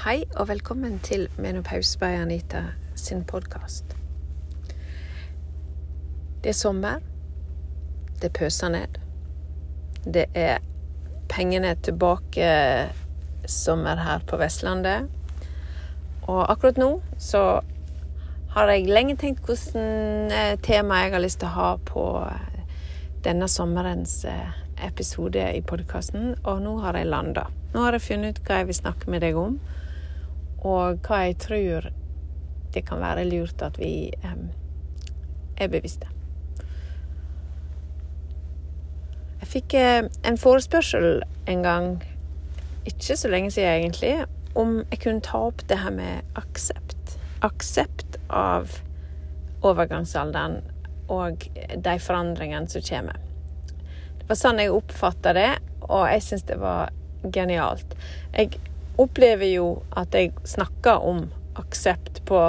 Hei og velkommen til Menopause by Anita sin podkast. Det er sommer. Det pøser ned. Det er pengene tilbake-sommer her på Vestlandet. Og akkurat nå så har jeg lenge tenkt hvordan eh, tema jeg har lyst til å ha på eh, denne sommerens eh, episode i podkasten, og nå har jeg landa. Nå har jeg funnet ut hva jeg vil snakke med deg om, og hva jeg tror det kan være lurt at vi um, er bevisste. Jeg fikk uh, en forespørsel en gang, ikke så lenge siden egentlig, om jeg kunne ta opp det her med aksept. Aksept av overgangsalderen og de forandringene som kommer. Det var sånn jeg oppfatta det, og jeg syns det var genialt. Jeg opplever jo at jeg snakker om aksept på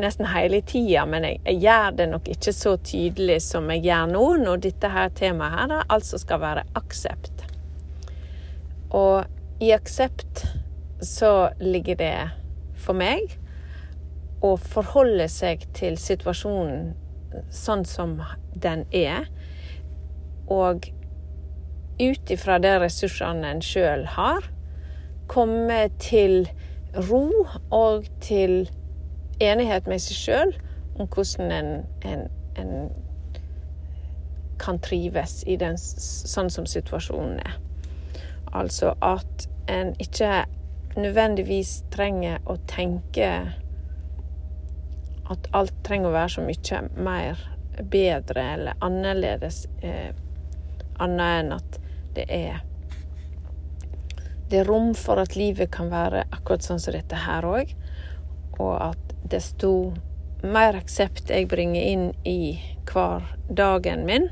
nesten hele tida, men jeg, jeg, gjør det nok ikke så tydelig som jeg gjør nå, når dette her temaet her da, altså skal være aksept. Og i aksept så ligger det for meg å forholde seg til situasjonen sånn som den er, og ut ifra de ressursene en sjøl har, komme til ro og til enighet med seg sjøl om hvordan en, en, en, kan trives i den, sånn som situasjonen er. Altså at en ikke nødvendigvis trenger å tenke at alt trenger å være så mye mer bedre eller annerledes, eh, annet enn at det er det er rom for at livet kan være akkurat sånn som dette her òg, og at desto mer aksept jeg bringer inn i hver dagen min,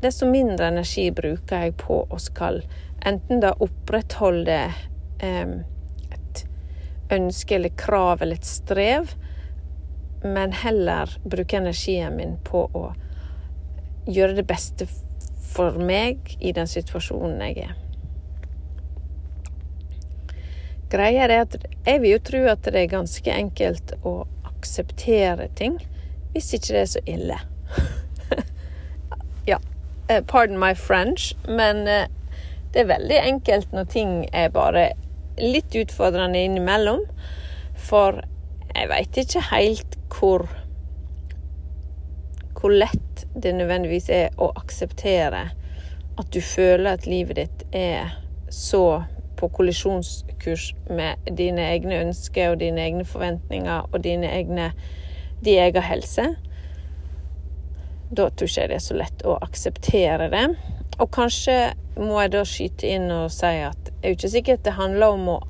desto mindre energi bruker jeg på å skal enten da opprettholde eh, et ønske eller krav eller et strev, men heller bruke energien min på å gjøre det beste for meg i den situasjonen jeg er. Greia er at jeg vil jo tro at det er ganske enkelt å akseptere ting hvis ikke det er så ille. ja, eh, pardon my French, men eh, det er veldig enkelt når ting er bare litt utfordrende innimellom. For jeg veit ikke helt hvor hvor lett det nødvendigvis er å akseptere at du føler at livet ditt er så på kollisjonskurs med dine egne ønsker og dine egne forventninger og dine egne din egen helse, da tror jeg det er så lett å akseptere det. Og kanskje må jeg da skyte inn og si at jeg er ikke sikkert det handler om å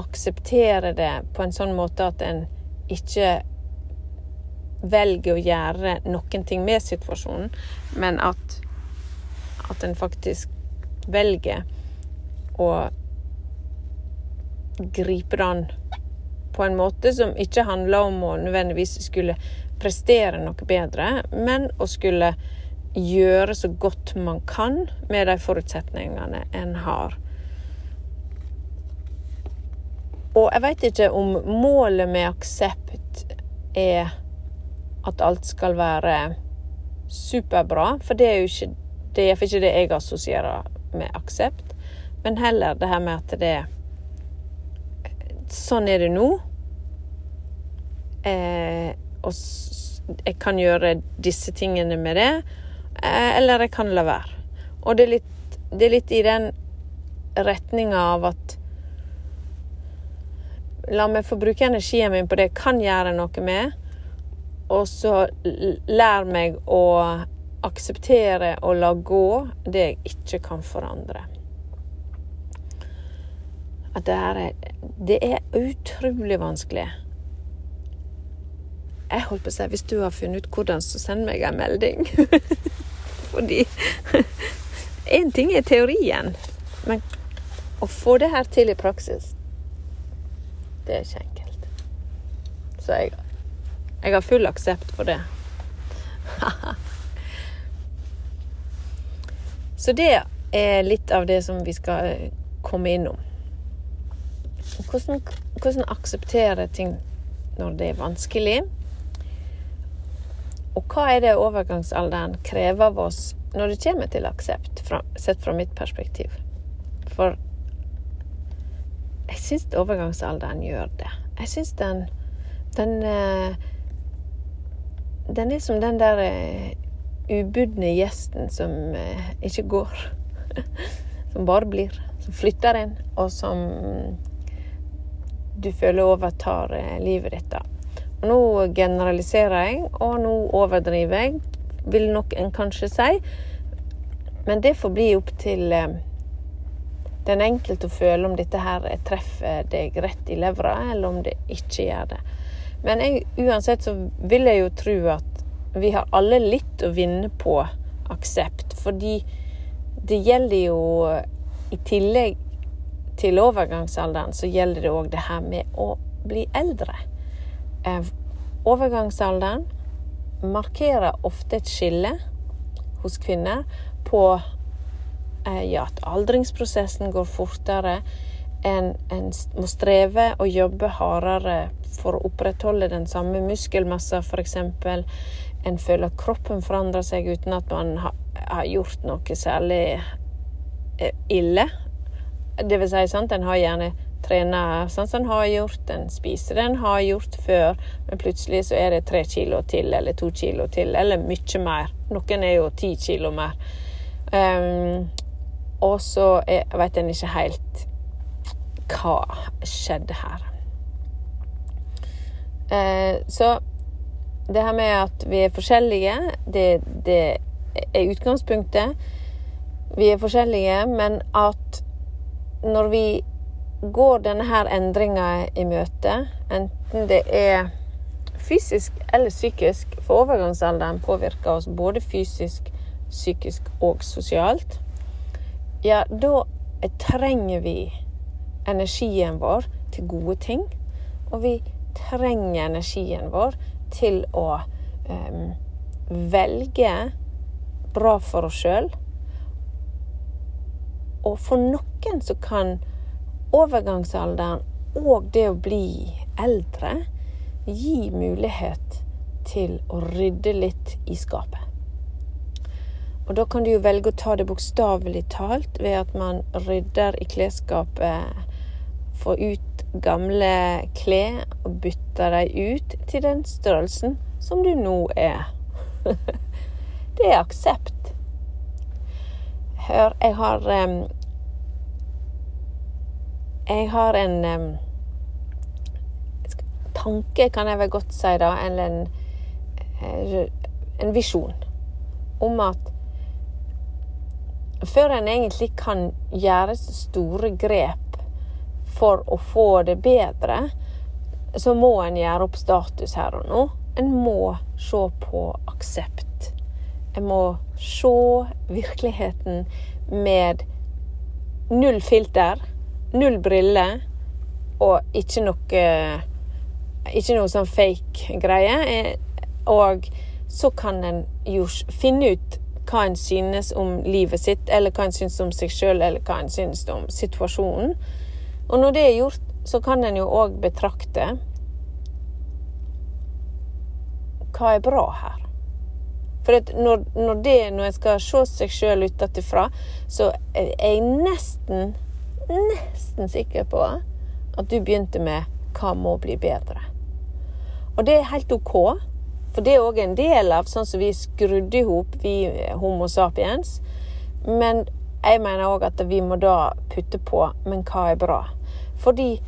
akseptere det på en sånn måte at en ikke velger å gjøre noen ting med situasjonen, men at, at en faktisk velger å gripe det an på en måte som ikke handler om å nødvendigvis skulle prestere noe bedre, men å skulle gjøre så godt man kan med de forutsetningene en har. Og jeg veit ikke om målet med aksept er at alt skal være superbra, for det er jo ikke det er ikke det jeg assosierer med aksept, men heller det her med at det er sånn er det nå. Eh, og jeg kan gjøre disse tingene med det, eh, eller jeg kan la være. Og det er litt, det er litt i den retninga av at La meg få bruke energien min på det jeg kan gjøre noe med, og så lær meg å akseptere og la gå det jeg ikke kan forandre at det er Det er utrolig vanskelig. Jeg holdt på å si hvis du har funnet ut hvordan, så send meg en melding. Fordi Én ting er teorien, men å få det her til i praksis, det er ikke enkelt. Så jeg, jeg har full aksept for det. Så det er litt av det som vi skal komme innom. Hvordan, hvordan akseptere ting når det er vanskelig. Og hva er det overgangsalderen krever av oss når det kommer til aksept, sett fra mitt perspektiv? For jeg syns overgangsalderen gjør det. Jeg syns den Den eh, Den er som den der eh, ubudne gjesten som eh, ikke går. Som bare blir. Som flytter inn, og som du føler overtar livet ditt. Og nå generaliserer jeg, og nå overdriver jeg, vil nok en kanskje si. Men det får bli opp til den enkelte å føle om dette her treffer deg rett i levra, eller om det ikke gjør det. Men jeg, uansett så vil jeg jo tro at vi har alle litt å vinne på aksept. Fordi det gjelder jo I tillegg til overgangsalderen så gjelder det òg det her med å bli eldre. Eh, overgangsalderen markerer ofte et skille hos kvinner på Eh, ja, at aldringsprosessen går fortere. En, en, må streve og jobbe hardere for å opprettholde den samme muskelmassa, f.eks. En føler at kroppen forandrer seg uten at man har, har gjort noe særlig eh, ille. Det vil si, sant, en har gjerne trena sånn som en har gjort, en spiser det en har gjort før, men plutselig så er det tre kilo til, eller to kilo til, eller mye mer. Noen er jo ti kilo mer. Um, og så vet en ikke helt hva skjedde her. Eh, så det her med at vi er forskjellige, det, det er utgangspunktet. Vi er forskjellige, men at når vi går denne her endringa i møte, enten det er fysisk eller psykisk, for overgangsalderen påvirker oss både fysisk, psykisk og sosialt ja, da trenger vi energien vår til gode ting. Og vi trenger energien vår til å um, velge bra for oss sjøl. Og for noen så kan overgangsalderen og det å bli eldre gi mulighet til å rydde litt i skapet. Og da kan du jo velge å ta det bokstavelig talt ved at man rydder i klesskapet, får ut gamle klær og bytter dem ut til den størrelsen som du nå er. det er aksept. Hør, jeg har Jeg har en um, tanke, kan jeg vel godt si, da, eller en, eh, en visjon om at før en egentlig kan gjøre store grep for å få det bedre, så må en gjøre opp status her og nå. En må se på aksept. En må se virkeligheten med null filter, null briller og ikke noe Ikke noe sånn fake greie. Og så kan en jo finne ut hva en synes om livet sitt, eller hva en synes om seg sjøl, eller hva en synes om situasjonen. Og når det er gjort, så kan en jo òg betrakte hva er bra her. For når, når, det, når en skal se seg sjøl utenfra, så er jeg nesten, nesten sikker på at du begynte med 'hva må bli bedre'. Og det er helt OK. For det er òg en del av sånn som vi skrudde i hop, vi Homo sapiens. Men jeg mener òg at vi må da putte på Men hva er bra? Fordi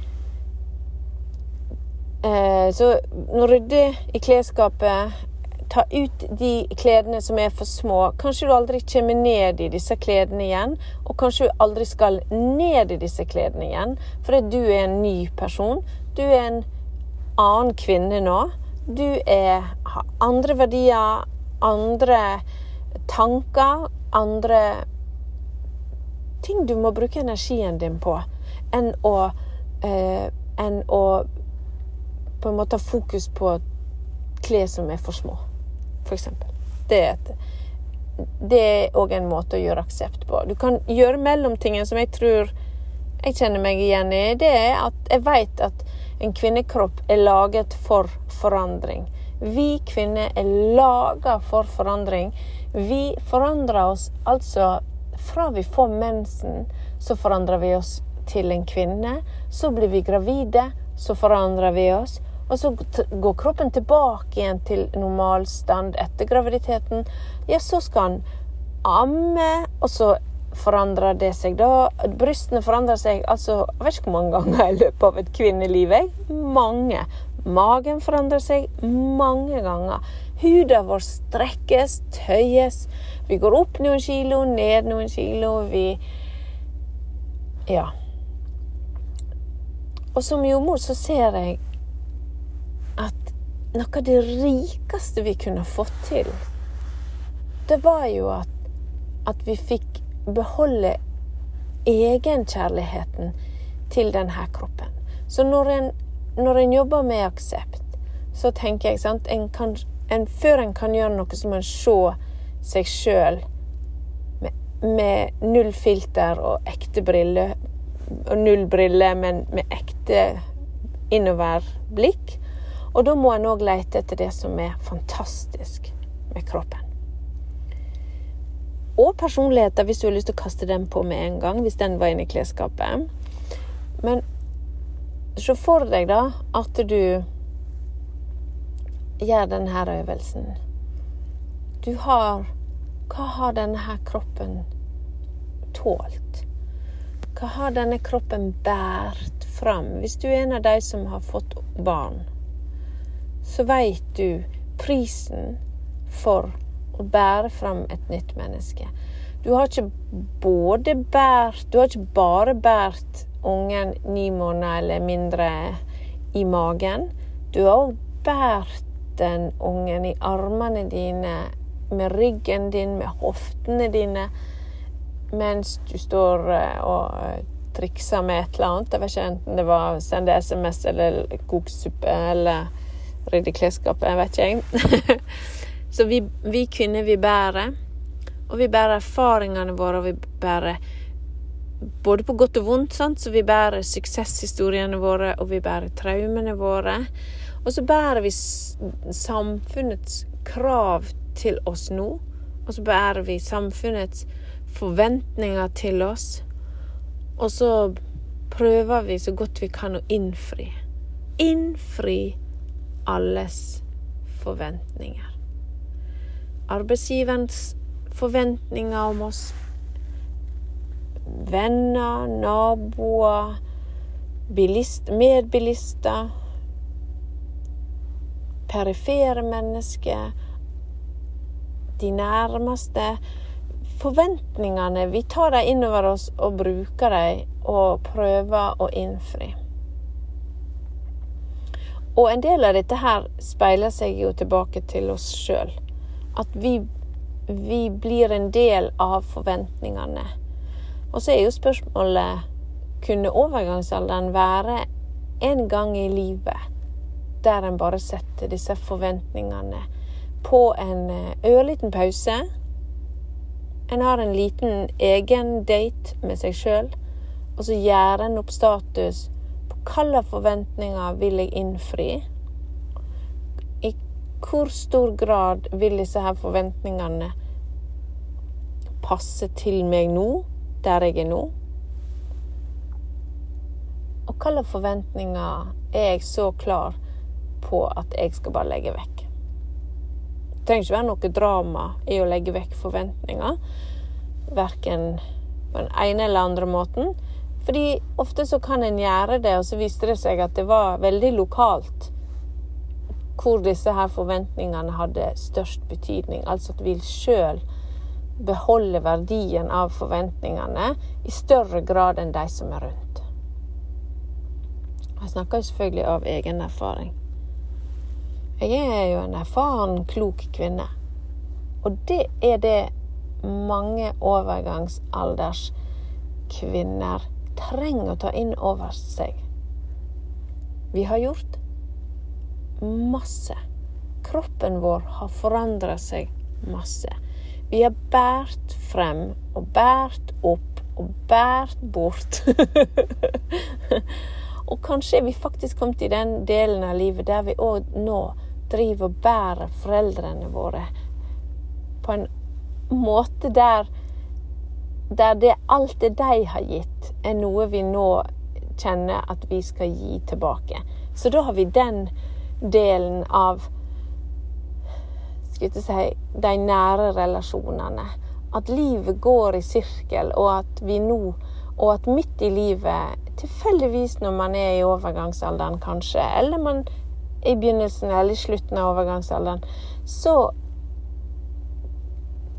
eh, Så rydde i klesskapet. Ta ut de kledene som er for små. Kanskje du aldri kommer ned i disse kledene igjen. Og kanskje du aldri skal ned i disse kledene igjen, fordi du er en ny person. Du er en annen kvinne nå. Du er, har andre verdier, andre tanker, andre ting du må bruke energien din på, enn å, eh, enn å på en måte ha fokus på klær som er for små, f.eks. Det er et det er òg en måte å gjøre aksept på. Du kan gjøre mellomtingen som jeg tror jeg kjenner meg igjen i, det er at jeg vet at en kvinnekropp er laget for forandring. Vi kvinner er laga for forandring. Vi forandrer oss altså Fra vi får mensen, så forandrer vi oss til en kvinne. Så blir vi gravide, så forandrer vi oss. Og så går kroppen tilbake igjen til normalstand etter graviditeten. Ja, så skal han amme, og så forandrer det seg da. Brystene forandrer seg altså Jeg vet ikke hvor mange ganger i løpet av et kvinneliv. Jeg. Mange. Magen forandrer seg mange ganger. Huden vår strekkes, tøyes. Vi går opp noen kilo, ned noen kilo. Vi Ja. Og som jordmor så ser jeg noe av det rikeste vi kunne fått til, det var jo at, at vi fikk beholde egenkjærligheten til denne kroppen. Så når en, når en jobber med aksept, så tenker jeg sant, en kan, en, Før en kan gjøre noe, så må en se seg sjøl med, med, null filter og ekte briller. Og null briller, men med ekte innoverblikk. Og da må en òg lete etter det som er fantastisk med kroppen og personligheter, hvis du har lyst til å kaste den på med en gang, hvis den var inne i klesskapet. Men se for deg da at du gjør denne øvelsen. Du har Hva har denne kroppen tålt? Hva har denne kroppen båret fram? Hvis du er en av de som har fått barn, så veit du prisen for å bære fram et nytt menneske. Du har ikke både bært Du har ikke bare båret ungen ni måneder eller mindre i magen. Du har òg båret den ungen i armene dine, med ryggen din, med hoftene dine, mens du står eh, og eh, trikser med et eller annet. Jeg vet ikke enten det var sende SMS eller koke suppe eller rydde klesskapet, vet ikke jeg. Så vi, vi, kvinner, vi bærer. Og vi bærer erfaringene våre, og vi bærer både på godt og vondt. Sant? Så vi bærer suksesshistoriene våre, og vi bærer traumene våre. Og så bærer vi samfunnets krav til oss nå. Og så bærer vi samfunnets forventninger til oss. Og så prøver vi så godt vi kan å innfri. Innfri alles forventninger arbeidsgiverens forventninger om oss. Venner, naboer, bilist, medbilister. Perifere mennesker. De nærmeste. Forventningene, vi tar dem innover oss og bruker dem og prøver å innfri. Og en del av dette her speiler seg jo tilbake til oss sjøl at vi, vi blir en del av forventningene. Og så er jo spørsmålet kunne overgangsalderen være en gang i livet der en bare setter disse forventningene på en eh, ørliten pause. En har en liten egen date med seg sjøl, og så gjør en opp status hvilke forventninger vil jeg innfri I hvor stor grad vil disse her forventningene passe til meg nå, der jeg er nå? Og hvilke forventninger er jeg så klar på at jeg skal bare legge vekk? Det trenger ikke være noe drama i å legge vekk forventninger. Verken på den ene eller andre måten. Fordi ofte så kan en gjøre det, og så viste det seg at det var veldig lokalt hvor disse her forventningene hadde størst betydning. Altså at vi sjøl beholde verdien av forventningene i større grad enn de som er rundt. Jeg snakker selvfølgelig av egen erfaring. Jeg er jo en erfaren, klok kvinne. Og det er det mange overgangsalders kvinner trenger å ta inn over seg. Vi har gjort masse. Kroppen vår har forandra seg masse. Vi har båret frem og båret opp og båret bort. og kanskje er vi faktisk kommet i den delen av livet der vi òg nå driver og bærer foreldrene våre på en måte der der det alt det de har gitt, er noe vi nå kjenner at vi skal gi tilbake. Så da har vi den delen av skal jeg si, de nære relasjonene. At livet går i sirkel, og at vi nå, og at midt i livet, tilfeldigvis når man er i overgangsalderen kanskje, eller man i begynnelsen eller i slutten av overgangsalderen, så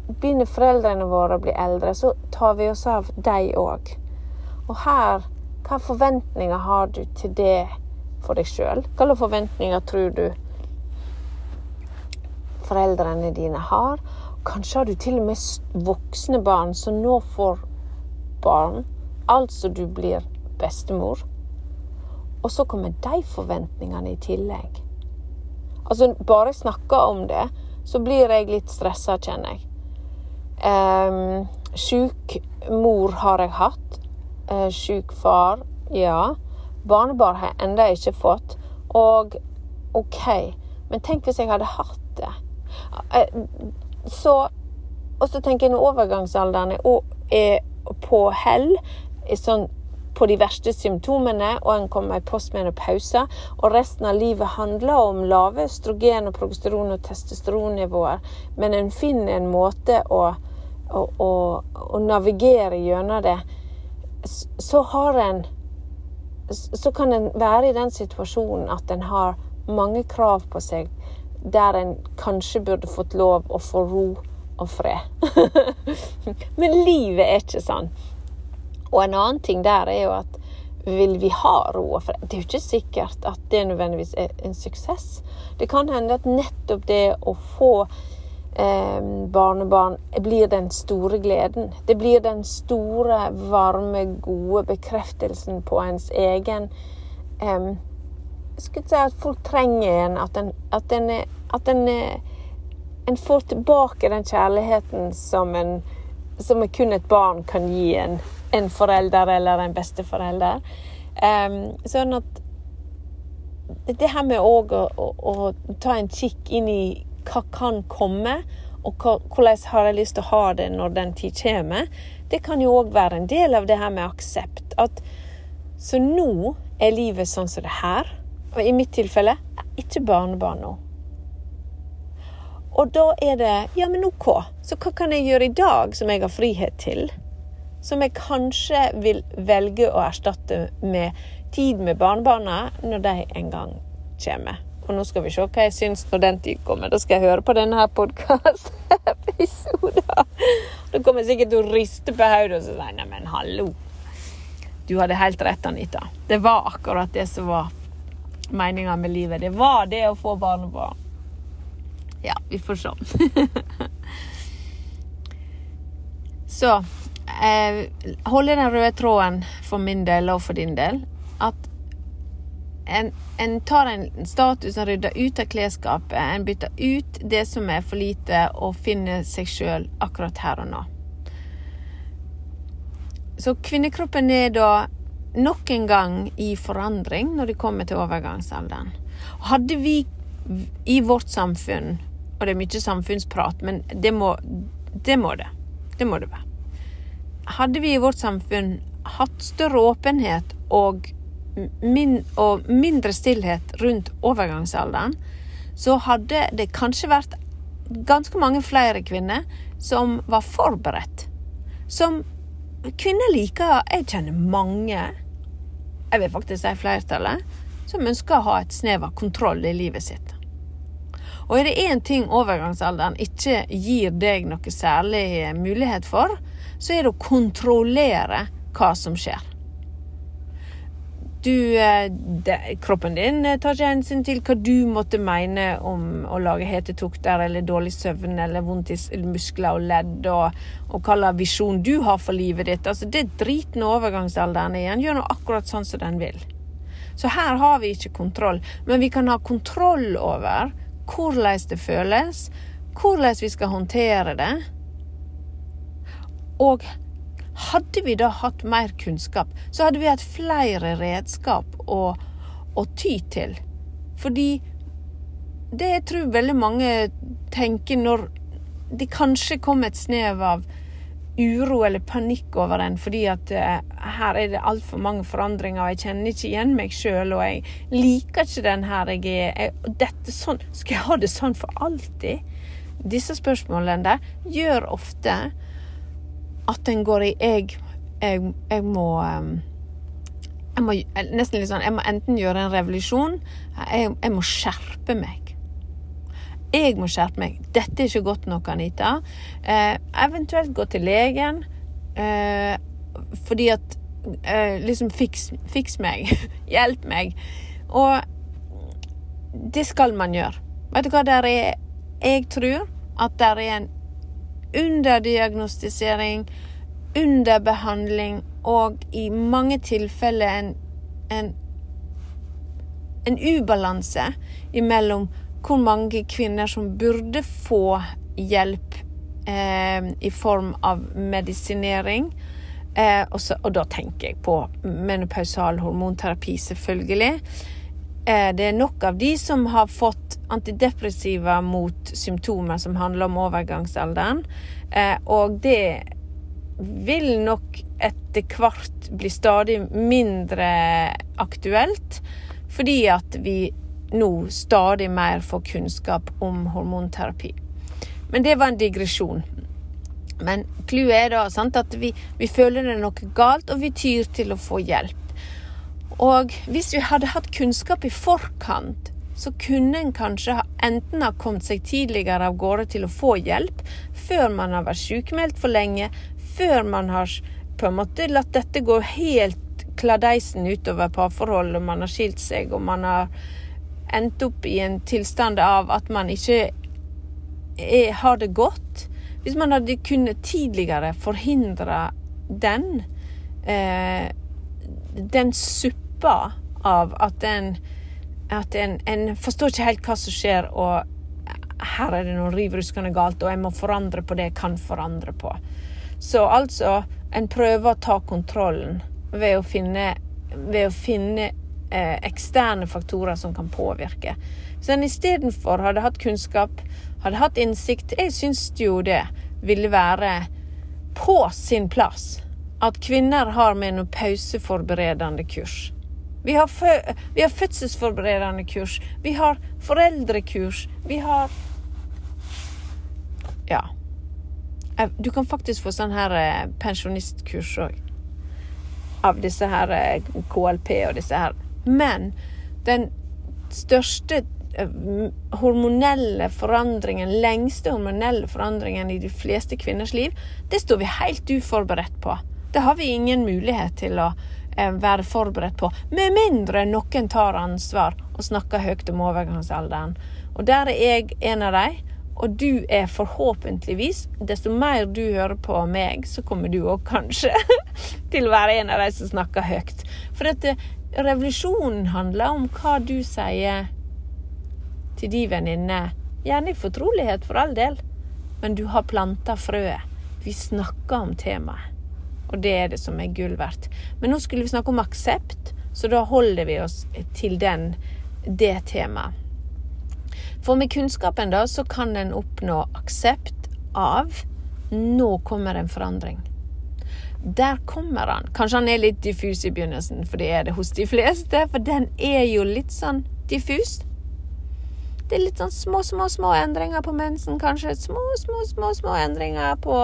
begynner foreldrene våre å bli eldre, så tar vi oss av dem òg. Og her hva forventninger har du til det for deg sjøl? Hvilke forventninger tror du foreldrene dine har? Kanskje har du til og med voksne barn som nå får barn, altså du blir bestemor. Og så kommer de forventningene i tillegg. Altså, bare jeg snakker om det, så blir jeg litt stressa, kjenner jeg. Um, sjuk mor har jeg hatt. Uh, sjuk far, ja. Barnebarn har jeg ennå ikke fått. Og OK, men tenk hvis jeg hadde hatt det. Uh, så Og så tenker jeg når overgangsalderen er på hell, sånn på de verste symptomene, og en kommer i postmenopause, og resten av livet handler om lave østrogen, og progesteron og testosteronnivåer, men en finner en måte å å, å, navigere gjennom det, så har en Så kan en være i den situasjonen at en har mange krav på seg der en kanskje burde fått lov å få ro og fred. Men livet er ikke sånn. Og en annen ting der er jo at vil vi ha ro og fred? Det er jo ikke sikkert at det nødvendigvis er en suksess. Det kan hende at nettopp det å få barnebarn blir den store gleden. Det blir den store, varme, gode bekreftelsen på ens egen eh, Skulle si at folk trenger en, at en, at en, at en, en får tilbake den kjærligheten som, som kun et barn kan gi en, en forelder eller en besteforelder. Um, sånn at det her med å, å, å, ta en kikk inn i hva kan komme, og hvordan har jeg lyst til å ha det når den tid kommer, det kan jo òg være en del av det her med aksept. At så nå er livet sånn som det her. Og i mitt tilfelle ikke barnebarn nå. Og da er det Ja, men OK. Så hva kan jeg gjøre i dag som jeg har frihet til? Som jeg kanskje vil velge å erstatte med tid med barnebarna når de en gang kommer. Og nå skal vi se hva jeg syns når den tid kommer. Da skal jeg høre på denne podkast-episoden. Da kommer jeg sikkert til å riste på hodet og si nei, men hallo. Du hadde helt rett, Anita. Det var akkurat det som var meninga med livet. Det var det å få barnebarn. Ja, vi får se. Så eh, holde den røde tråden for min del og for din del. At en, en, tar en status, en rydder ut av klesskapet, en bytter ut det som er for lite, og finner seg sjøl akkurat her og nå. Så kvinnekroppen er da nok en gang i forandring når det kommer til overgangsalderen. Hadde vi i vårt samfunn, og det er mye samfunnsprat, men det må det. Må det. det må det være. Hadde vi i vårt samfunn hatt større åpenhet og min, og mindre stillhet rundt overgangsalderen, så hadde det kanskje vært ganske mange flere kvinner som var forberedt. Som kvinner liker Jeg kjenner mange, jeg vil faktisk si flertallet, som ønsker å ha et snev av kontroll i livet sitt. Og er det én ting overgangsalderen ikke gir deg noe særlig mulighet for, så er det å kontrollere hva som skjer. Du, de, kroppen din eh, tar ikke hensyn til hva du måtte mene om å lage hetetokter eller dårlig søvn eller vondt i muskler og ledd, og, og hva slags visjon du har for livet ditt. Altså, det driter nå overgangsalderen i. Den gjør nå akkurat sånn som den vil. Så her har vi ikke kontroll, men vi kan ha kontroll over hvordan det føles, hvordan vi skal håndtere det. Og Hadde vi da hatt mer kunnskap, så hadde vi hatt flere redskap å, å ty til. Fordi det jeg tror veldig mange tenker når det kanskje kommer et snev av uro eller panikk over en fordi at uh, her er det altfor mange forandringer, og jeg kjenner ikke igjen meg sjøl, og jeg liker ikke den her jeg er. Jeg, dette sånn, Skal jeg ha det sånn for alltid? Disse spørsmålene der gjør ofte at en går i jeg, jeg, jeg må jeg må, nesten litt sånn, jeg må enten gjøre en revolusjon, jeg, jeg må skjerpe meg. Jeg må skjerpe meg. Dette er ikke godt nok, Anita. Eh, eventuelt gå til legen. Eh, fordi at eh, Liksom, fiks, fiks meg. Hjelp meg. Og det skal man gjøre. Vet du hva der er Jeg tror at det er en underdiagnostisering, underbehandling og i mange tilfeller en, en, en ubalanse imellom hvor mange kvinner som burde få hjelp eh, i form av medisinering. Eh, og, og, da tenker jeg på menopausal hormonterapi, selvfølgelig. Eh, det er nok av de som har fått antidepressiva mot symptomer som handler om overgangsalderen. Eh, og det vil nok etter hvert bli stadig mindre aktuelt, fordi at vi nå stadig mer får kunnskap om hormonterapi. Men det var en digresjon. Men clouet er da sant, at vi, vi, føler det er noe galt, og vi tyr til å få hjelp. Og hvis vi hadde hatt kunnskap i forkant, så kunne en kanskje enten ha kommet seg tidligere av gårde til å få hjelp, før man har vært sykemeldt for lenge, før man har på en måte latt dette gå helt kladeisen utover parforholdet, og man har skilt seg, og man har endt opp i en tilstand av at man ikke er, har det godt. Hvis man hadde kunnet tidligere forhindre den eh, den suppa av at en at en, en, forstår ikke helt hva som skjer, og her er det noe riv ruskende galt, og jeg må forandre på det jeg kan forandre på. Så altså, en prøver å ta kontrollen ved å finne, ved å finne eh, eksterne faktorer som kan påvirke. Hvis en istedenfor hadde hatt kunnskap, hadde hatt innsikt Jeg syns jo det ville være på sin plass at kvinner har med noe pauseforberedende kurs. Vi har, vi har fødselsforberedende kurs. Vi har foreldrekurs. Vi har Ja. Eh, du kan faktisk få sånn her eh, pensjonistkurs òg. Av disse her eh, KLP og disse her men den største hormonelle forandringen, lengste hormonelle forandringen i de fleste kvinners liv, det står vi helt uforberedt på. Det har vi ingen mulighet til å være forberedt på, med mindre noen tar ansvar og snakker høyt om overgangsalderen. Og der er jeg en av dem. Og du er forhåpentligvis Desto mer du hører på meg, så kommer du òg kanskje til å være en av de som snakker høyt. For dette, Revolusjonen handler om hva du sier til de venninne. Gjerne i fortrolighet, for all del, men du har planta frøet. Vi snakker om temaet, og det er det som er gull verdt. Men nå skulle vi snakke om aksept, så da holder vi oss til den, det temaet. For med kunnskapen da, så kan en oppnå aksept av nå kommer en forandring. Der kommer han. Kanskje han er litt diffus i begynnelsen, for det er det hos de fleste. For den er jo litt sånn diffus. Det er litt sånn små, små, små endringer på mensen, kanskje. Små, små, små små endringer på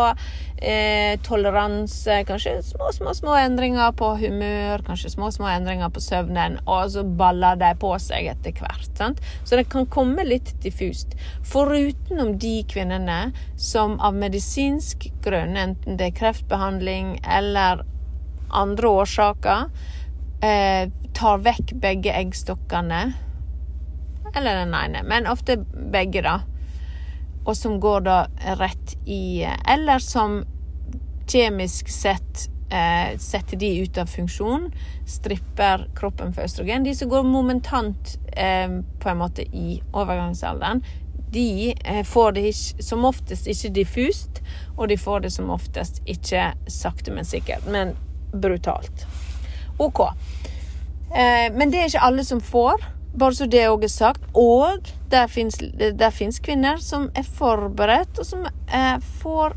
eh, toleranse. Kanskje små, små, små endringer på humør. Kanskje små, små endringer på søvnen. Og så baller de på seg etter hvert. Sant? Så det kan komme litt diffust. Foruten om de kvinnene som av medisinsk grunn, enten det er kreftbehandling eller andre årsaker, eh, tar vekk begge eggstokkene eller den ene, men ofte begge, da. Og som går da rett i Eller som kjemisk sett eh, setter de ut av funksjon, stripper kroppen for østrogen. De som går momentant eh, på en måte i overgangsalderen, de eh, får det ikke, som oftest ikke diffust, og de får det som oftest ikke sakte, men sikkert, men brutalt. OK. Eh, men det er ikke alle som får, bare så det òg er sagt. Og der fins kvinner som er forberedt, og som eh, får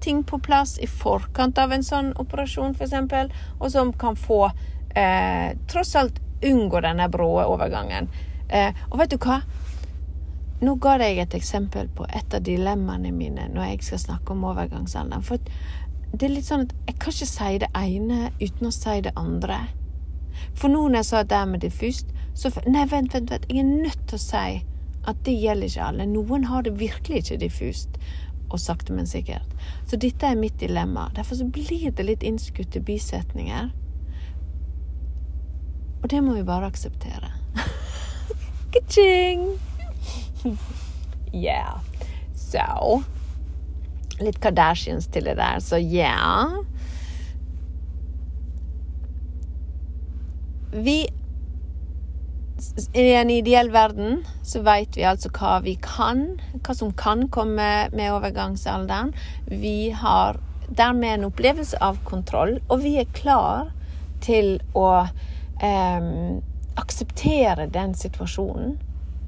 ting på plass i forkant av en sånn operasjon, f.eks., og som kan få eh, tross alt unngå denne brå overgangen. Eh, og vet du hva? Nå ga jeg et eksempel på et av dilemmaene mine når jeg skal snakke om overgangsalderen. For det er litt sånn at jeg kan ikke si det ene uten å si det andre. For nå når jeg sa det med diffust, så Nei, vent, vent, vent. Jeg er nødt til å si at det gjelder ikke alle. Noen har det virkelig ikke diffust. Og sakte, men sikkert. Så dette er mitt dilemma. Derfor så blir det litt innskutte bisetninger. Og det må vi bare akseptere. Ka-ching! yeah. Så Litt Kardashians til det der, så yeah. Vi I en ideell verden så vet vi altså hva vi kan, hva som kan komme med overgangsalderen. Vi har dermed en opplevelse av kontroll, og vi er klar til å eh, akseptere den situasjonen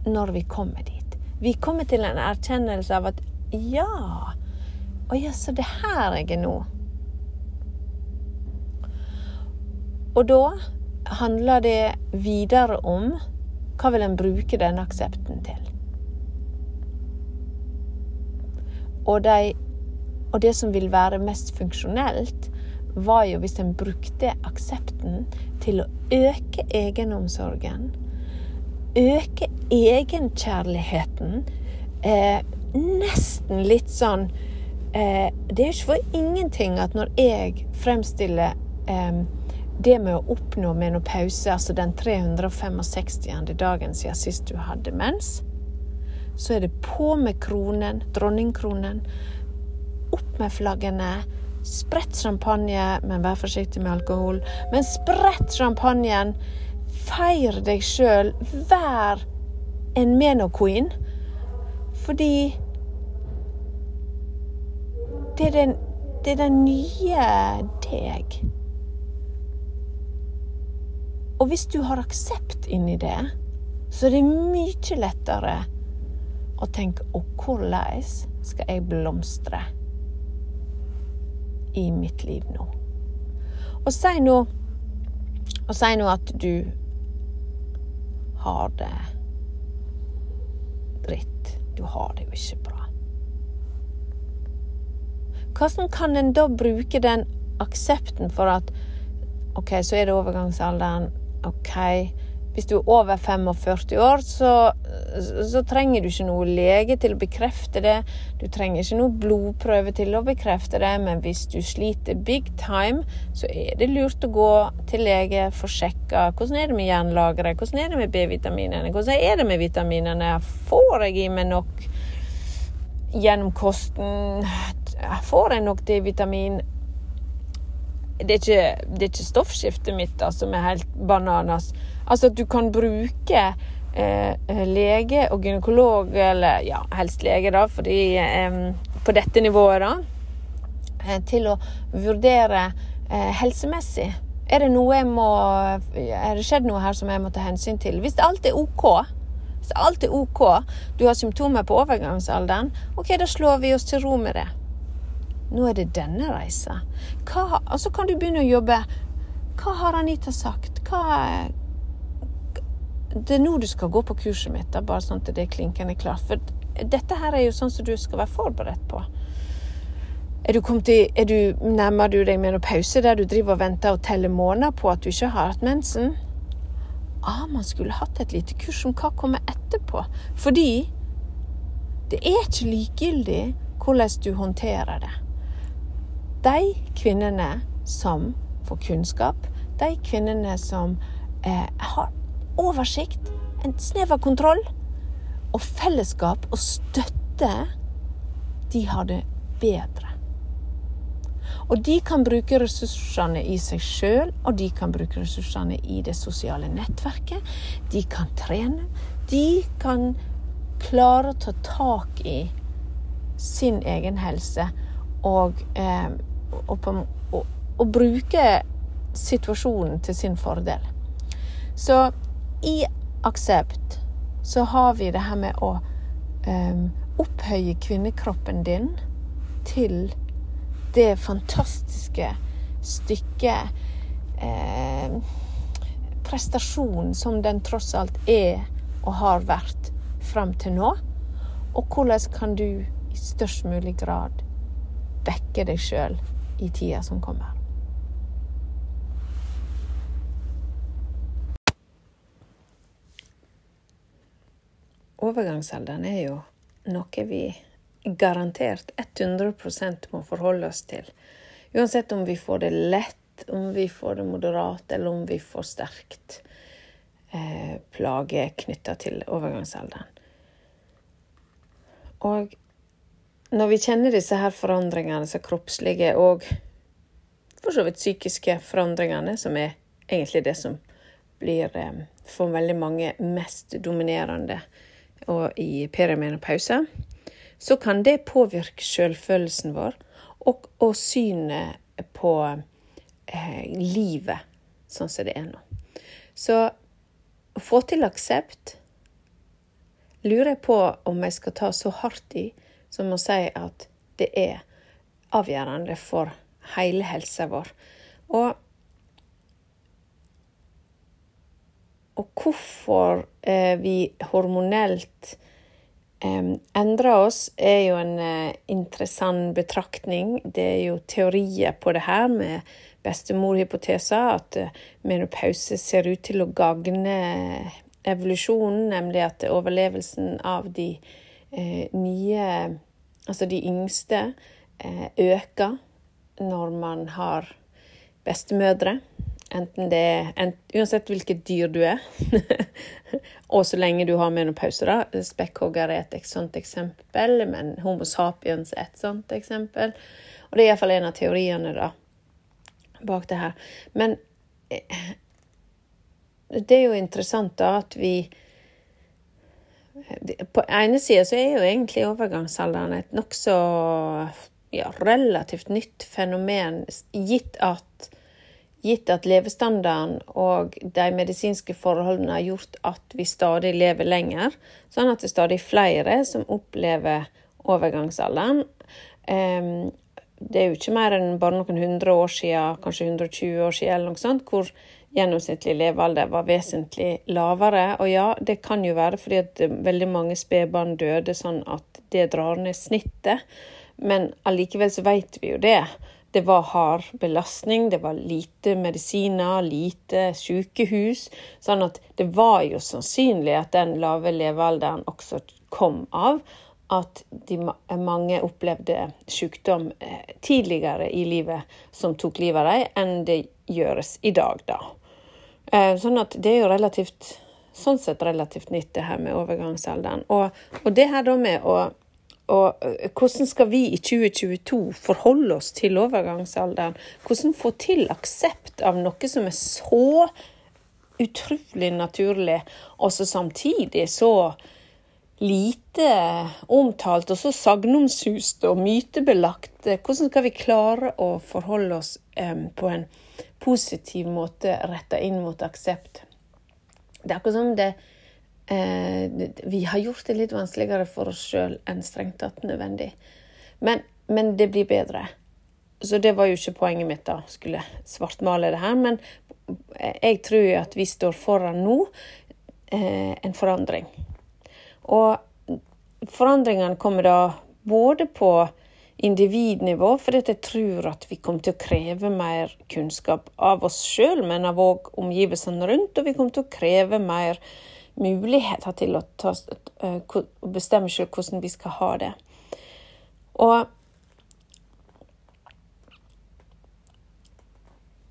når vi kommer dit. Vi kommer til en erkjennelse av at ja Å ja, så det her jeg er nå. Og da handler det videre om hva vil en bruke denne aksepten til? Og, de, og det som vil være mest funksjonelt, var jo hvis en brukte aksepten til å øke egenomsorgen øke egenkjærligheten eh, nesten litt sånn eh, Det er jo ikke for ingenting at når jeg fremstiller eh, det med å oppnå menopause, altså den 365. dagen siden sist du hadde mens, så er det på med kronen, dronningkronen, opp med flaggene, sprett champagne, men vær forsiktig med alkohol, men sprett champagnen Feir deg sjøl. Vær en menoqueen. Fordi det er, den, det er den nye deg. Og hvis du har aksept inni det, så er det mye lettere å tenke Og hvordan skal jeg blomstre i mitt liv nå? Og si nå Og si nå at du har det dritt. Du har det jo ikke bra. Hvordan kan en da bruke den aksepten for at OK, så er det overgangsalderen. OK, hvis du er over 45 år, så, så, trenger du ikke noe lege til å bekrefte det. Du trenger ikke noe blodprøve til å bekrefte det, men hvis du sliter big time, så er det lurt å gå til lege, for sjekka hvordan er det med jernlageret, hvordan er det med B-vitaminene, hvordan er det med vitaminene, får jeg i meg nok gjennom kosten, får jeg nok D-vitamin? Det er, ikke, det er ikke stoffskiftet mitt da, som er helt bananas. Altså at du kan bruke eh, lege og gynekolog, eller ja, helst lege, da, fordi eh, på dette nivået, da, eh, til å vurdere eh, helsemessig. Er det noe jeg må Er det skjedd noe her som jeg må ta hensyn til? Hvis alt er OK, hvis alt er OK, du har symptomer på overgangsalderen, OK, da slår vi oss til ro med det. Nå er det denne reisa. Og så kan du begynne å jobbe. Hva har Anita sagt? Hva, det er nå du skal gå på kurset mitt, da, bare sånn at det er klinkende klart. For dette her er jo sånn som du skal være forberedt på. Er du, kommet i, er du Nærmer du deg med noen pause der du driver og venter og teller måneder på at du ikke har hatt mensen? Ah, man skulle hatt et lite kurs om hva kommer etterpå. Fordi det er ikke likegyldig hvordan du håndterer det. De kvinnene som får kunnskap, de kvinnene som eh, har oversikt, en snev av kontroll. Og fellesskap og støtte, de har det bedre. Og de kan bruke ressursene i seg sjøl, og de kan bruke ressursene i det sosiale nettverket. De kan trene. De kan klare å ta tak i sin egen helse og, eh, på, og, og bruke situasjonen til sin fordel. Så i aksept så har vi det her med å um, opphøye kvinnekroppen din til det fantastiske stykket eh, prestasjon som den tross alt er og har vært fram til nå. Og hvordan kan du i størst mulig grad vekke deg sjøl i tida som kommer. Overgangsalderen er jo noe vi garantert 100 må forholde oss til. Uansett om vi får det lett, om vi får det moderat, eller om vi får sterkt eh, plage knytta til overgangsalderen. Og når vi kjenner disse her forandringene, disse kroppslige og for så vidt psykiske forandringene, som er egentlig det som blir eh, for veldig mange mest dominerende og i perimenopause, så kan det påvirke selvfølelsen vår og, og synet på eh, livet sånn som det er nå. Så å få til aksept lurer jeg på om jeg skal ta så hardt i som må si at det er avgjørende for hele helsa vår. Og, og hvorfor eh, vi hormonelt eh, endrer oss, er jo en eh, interessant betraktning. Det er jo teorier på det her med bestemorhypoteser, at eh, menopause ser ut til å gagne evolusjonen, nemlig at overlevelsen av de eh, nye Altså de yngste eh, øker når man har bestemødre. Enten det er en, Uansett hvilket dyr du er. og så lenge du har menopause, da. Spekkhogger er et sånt eksempel, men Homo sapiens er et sånt eksempel. Og det er iallfall en av teoriene da, bak det her. Men eh, det er jo interessant da at vi på ene sida så er jo egentlig overgangsalderen et nokså ja, relativt nytt fenomen, gitt at, gitt at levestandarden og de medisinske forholdene har gjort at vi stadig lever lenger, sånn at det er stadig flere som opplever overgangsalderen. Det er jo ikke mer enn bare noen hundre år siden, kanskje 120 år siden, eller noe sånt, hvor gjennomsnittlig levealder var vesentlig lavere. Og ja, det kan jo være fordi at veldig mange spedbarn døde sånn at det drar ned snittet. Men allikevel så vet vi jo det. Det var hard belastning, det var lite medisiner, lite sykehus. Sånn at det var jo sannsynlig at den lave levealderen også kom av at de, mange opplevde sykdom eh, tidligere i livet som tok livet av dem, enn det gjøres i dag, da. Eh, sånn at det er jo relativt Sånn sett relativt nytt, det her med overgangsalderen. Og, og det her da med å og hvordan skal vi i 2022 forholde oss til overgangsalderen? Hvordan få til aksept av noe som er så utrolig naturlig, og så samtidig så lite omtalt og så sagnomsust og mytebelagt? Hvordan skal vi klare å forholde oss um, på en positiv måte retta inn mot aksept. Det er akkurat som det eh, Vi har gjort det litt vanskeligere for oss sjøl enn strengt tatt nødvendig. Men, men, det blir bedre. Så det var jo ikke poenget mitt, da, skulle svartmale det her. Men jeg tror at vi står foran nå eh, en forandring. Og forandringene kommer da både på individnivå, for jeg tror at vi kommer til å kreve mer kunnskap av oss sjøl, men av òg omgivelsene rundt, og vi kommer til å kreve mer muligheter til å ta, uh, bestemme sjøl hvordan vi skal ha det. Og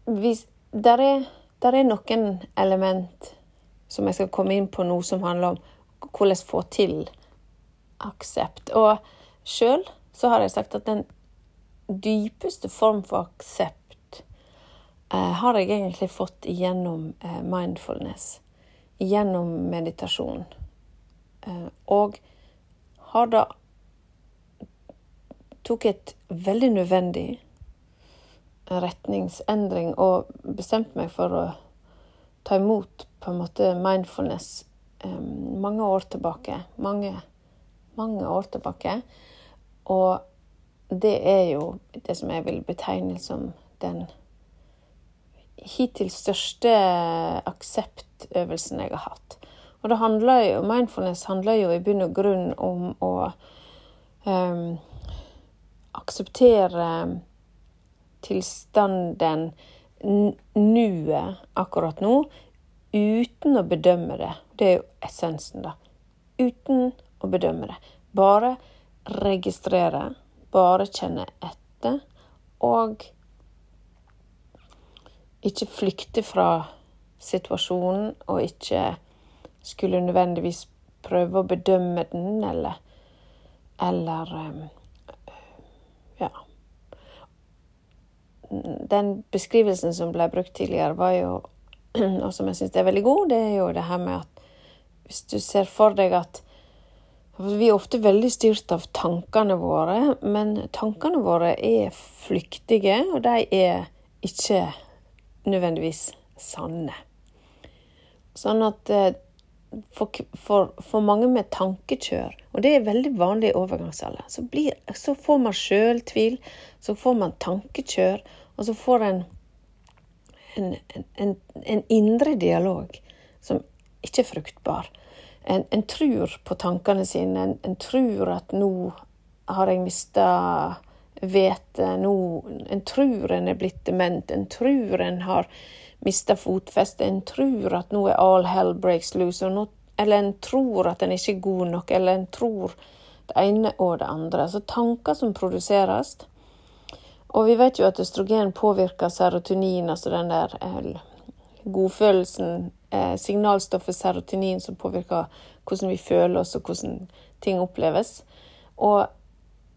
hvis der er, der er noen element som jeg skal komme inn på nå, som handler om hvordan få til aksept. Og sjøl så har jeg sagt at den dypeste form for aksept eh, har jeg egentlig fått gjennom eh, mindfulness. Gjennom meditasjon. Eh, og har da tok et veldig nødvendig retningsendring og bestemte meg for å ta imot på en måte mindfulness um, mange år tilbake. Mange, mange år tilbake. Og det er jo det som jeg vil betegne som den hittil største akseptøvelsen jeg har hatt. Og det handler jo, mindfulness handler jo i bunn og grunn om å um, akseptere tilstanden, nuet, akkurat nå, uten å bedømme det. Det er jo essensen, da. Uten å bedømme det. Bare registrere, bare kjenne etter, og ikke flykte fra situasjonen, og ikke skulle nødvendigvis prøve å bedømme den, eller Eller Ja. Den beskrivelsen som ble brukt tidligere, var jo, og som jeg syns er veldig god, det er jo det her med at hvis du ser for deg at vi er ofte veldig styrt av tankene våre, men tankene våre er flyktige, og de er ikke nødvendigvis sanne. Sånn at eh, for, for, for, mange med tankekjør, og det er veldig vanlig i overgangsalder, så, så får man sjøltvil, så får man tankekjør, og så får en en, en, en indre dialog som ikke er fruktbar. En, en tror på tankene sine. En, en tror at nå har jeg mista vet En tror en er blitt dement. En tror en har mista fotfestet. En tror at nå er all hell breaks loose. Nå, eller en tror at en ikke er god nok. Eller en tror det ene og det andre. Så tanker som produseres. Og vi vet jo at østrogen påvirker serotonin, altså den der eh, godfølelsen, eh, signalstoffet serotonin som påvirker hvordan vi føler oss og hvordan ting oppleves. Og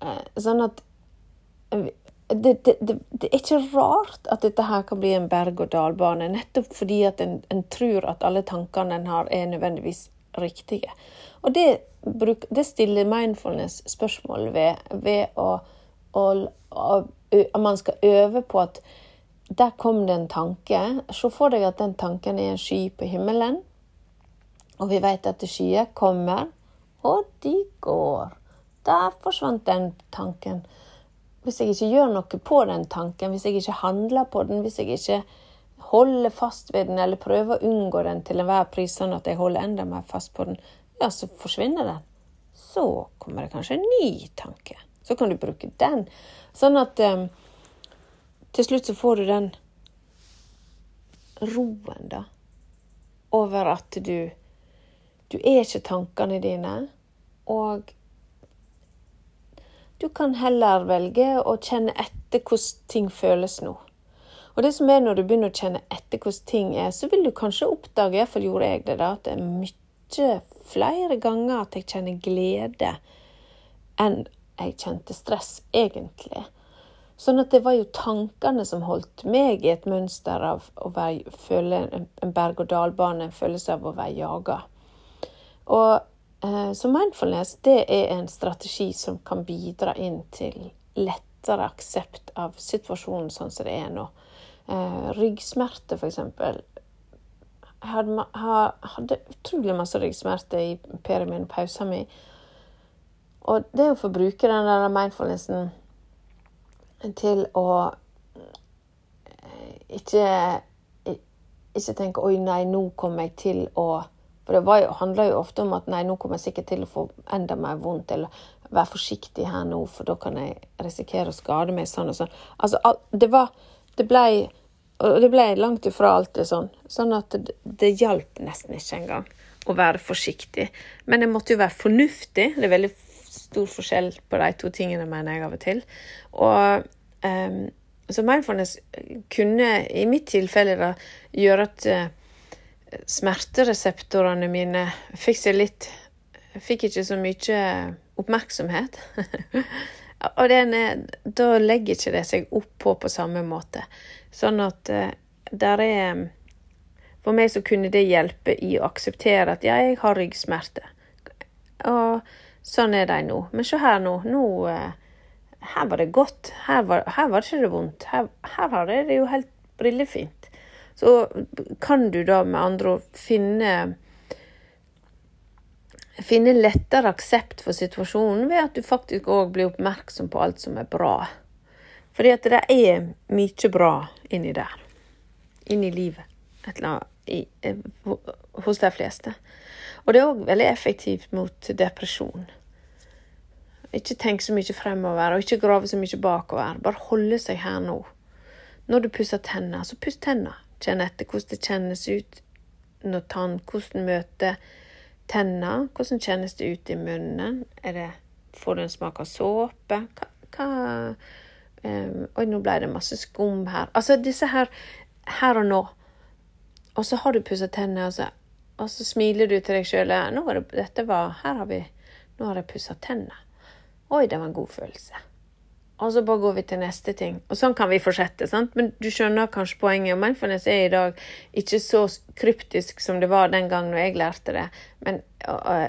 eh, sånn at det, det, det, det, er ikke rart at dette her kan bli en berg-og-dal-bane, nettopp fordi at en, en, tror at alle tankene en har, er nødvendigvis riktige. Og det, det stiller mindfulness spørsmål ved, ved å, å, å, man skal øve på at der kom det en tanke. Se for deg at den tanken er en sky på himmelen. Og vi vet at skyer kommer, og de går. Der forsvant den tanken hvis jeg ikke gjør noe på den tanken, hvis jeg ikke handler på den, hvis jeg ikke holder fast ved den eller prøver å unngå den til enhver pris, sånn at jeg holder enda mer fast på den, ja, så forsvinner den. Så kommer det kanskje en ny tanke. Så kan du bruke den. Sånn at um, til slutt så får du den roen, da, over at du Du er ikke tankene dine, og du kan heller velge å kjenne etter hvordan ting føles nå. Og det som er når du begynner å kjenne etter hvordan ting er, så vil du kanskje oppdage, iallfall gjorde jeg det, da, at det er mye flere ganger at jeg kjenner glede enn jeg kjente stress, egentlig. Sånn at det var jo tankene som holdt meg i et mønster av å være, føle en berg-og-dal-bane, en følelse av å være jaga. Og Eh, så mindfulness det er en strategi som kan bidra inn til lettere aksept av situasjonen sånn som det er nå. Eh, ryggsmerter, f.eks. Jeg hadde, utrolig masse ryggsmerter i perimenopausen min. Og det å få bruke den der mindfulnessen til å eh, ikke, ikke tenke 'oi, nei, nå kommer jeg til å' For det jo, handla jo ofte om at nei, nå kommer jeg sikkert til å få enda mer vondt, eller være forsiktig her nå, for da kan jeg risikere å skade meg sånn og sånn. Altså, det var Det blei Og det ble langt ifra alltid sånn. Sånn at det, det hjalp nesten ikke engang å være forsiktig. Men jeg måtte jo være fornuftig. Det er veldig stor forskjell på de to tingene, mener jeg av og til. Og um, så mindfulness kunne i mitt tilfelle da gjøre at uh, smertereseptorene mine fikk seg litt Fikk ikke så mye oppmerksomhet. og den, da legger ikke det seg oppå på samme måte. Sånn at uh, der er For meg så kunne det hjelpe i å akseptere at ja, jeg har ryggsmerter. Og Sånn er de nå. Men se her nå. Nå eh, Her var det godt. Her var, her var det ikke det vondt. Her, her har det jo helt brillefint. Så kan du da med andre ord finne finne lettere aksept for situasjonen ved at du faktisk òg blir oppmerksom på alt som er bra. Fordi at det er mye bra inni der. Inni livet. Et eller annet, eh, hos de fleste. Og det er òg veldig effektivt mot depresjon. Ikke tenk så mye fremover, og ikke grave så mye bakover. Bare holde seg her nå. Når du pusser tenner, så puss tenner. Kjenn etter hvordan det kjennes ut når tannkosten møter tennene? Hvordan kjennes det ut i munnen? Er det, får du en smak av såpe? Hva, hva um, Oi, nå ble det masse skum her. Altså disse her her og nå. Og så har du pussa tennene, og så og så smiler du til deg sjøl. Nå det, her har vi, nå har jeg pussa tennene. Oi, det var en god følelse. Og så bare går vi til neste ting. Og sånn kan vi fortsette. sant? Men du skjønner kanskje poenget. Mindfulness er i dag ikke så kryptisk som det var den gang jeg lærte det. Men,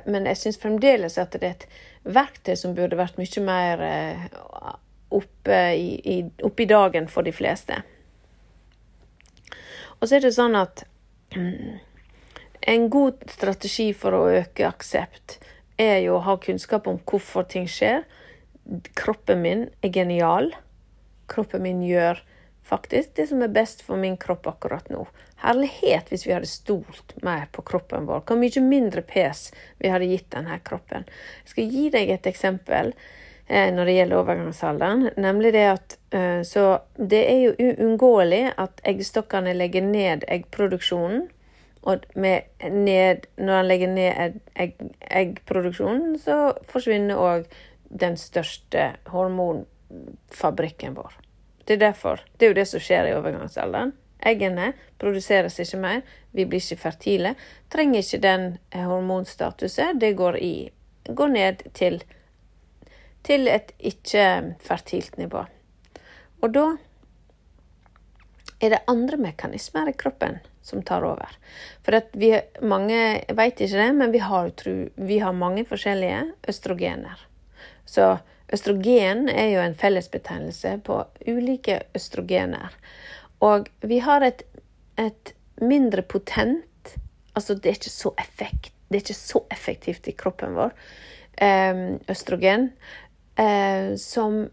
men jeg syns fremdeles at det er et verktøy som burde vært mye mer eh, oppe i, oppe i dagen for de fleste. Og så er det sånn at en god strategi for å øke aksept er jo å ha kunnskap om hvorfor ting skjer. Kroppen min er genial. Kroppen min gjør faktisk det som er best for min kropp akkurat nå. Herlighet hvis vi hadde stolt mer på kroppen vår. Hvor mye mindre pes vi hadde gitt denne kroppen. Jeg skal gi deg et eksempel eh, når det gjelder overgangsalderen. Nemlig det at eh, Så det er jo uunngåelig at eggstokkene legger ned eggproduksjonen. Og ned, når han legger ned egg, eggproduksjonen, så forsvinner òg den største hormonfabrikken vår. Det er derfor. Det er jo det som skjer i overgangsalderen. Eggene produseres ikke mer, vi blir ikke fertile. Trenger ikke den hormonstatuset. Det går, i, går ned til, til et ikke-fertilt nivå. Og da er det andre mekanismer i kroppen som tar over. For vi, mange vet ikke det, men vi har, vi har mange forskjellige østrogener. Så østrogen er jo en fellesbetegnelse på ulike østrogener. Og vi har et, et mindre potent Altså, det er ikke så effekt, det er ikke så effektivt i kroppen vår, ehm, østrogen, eh, som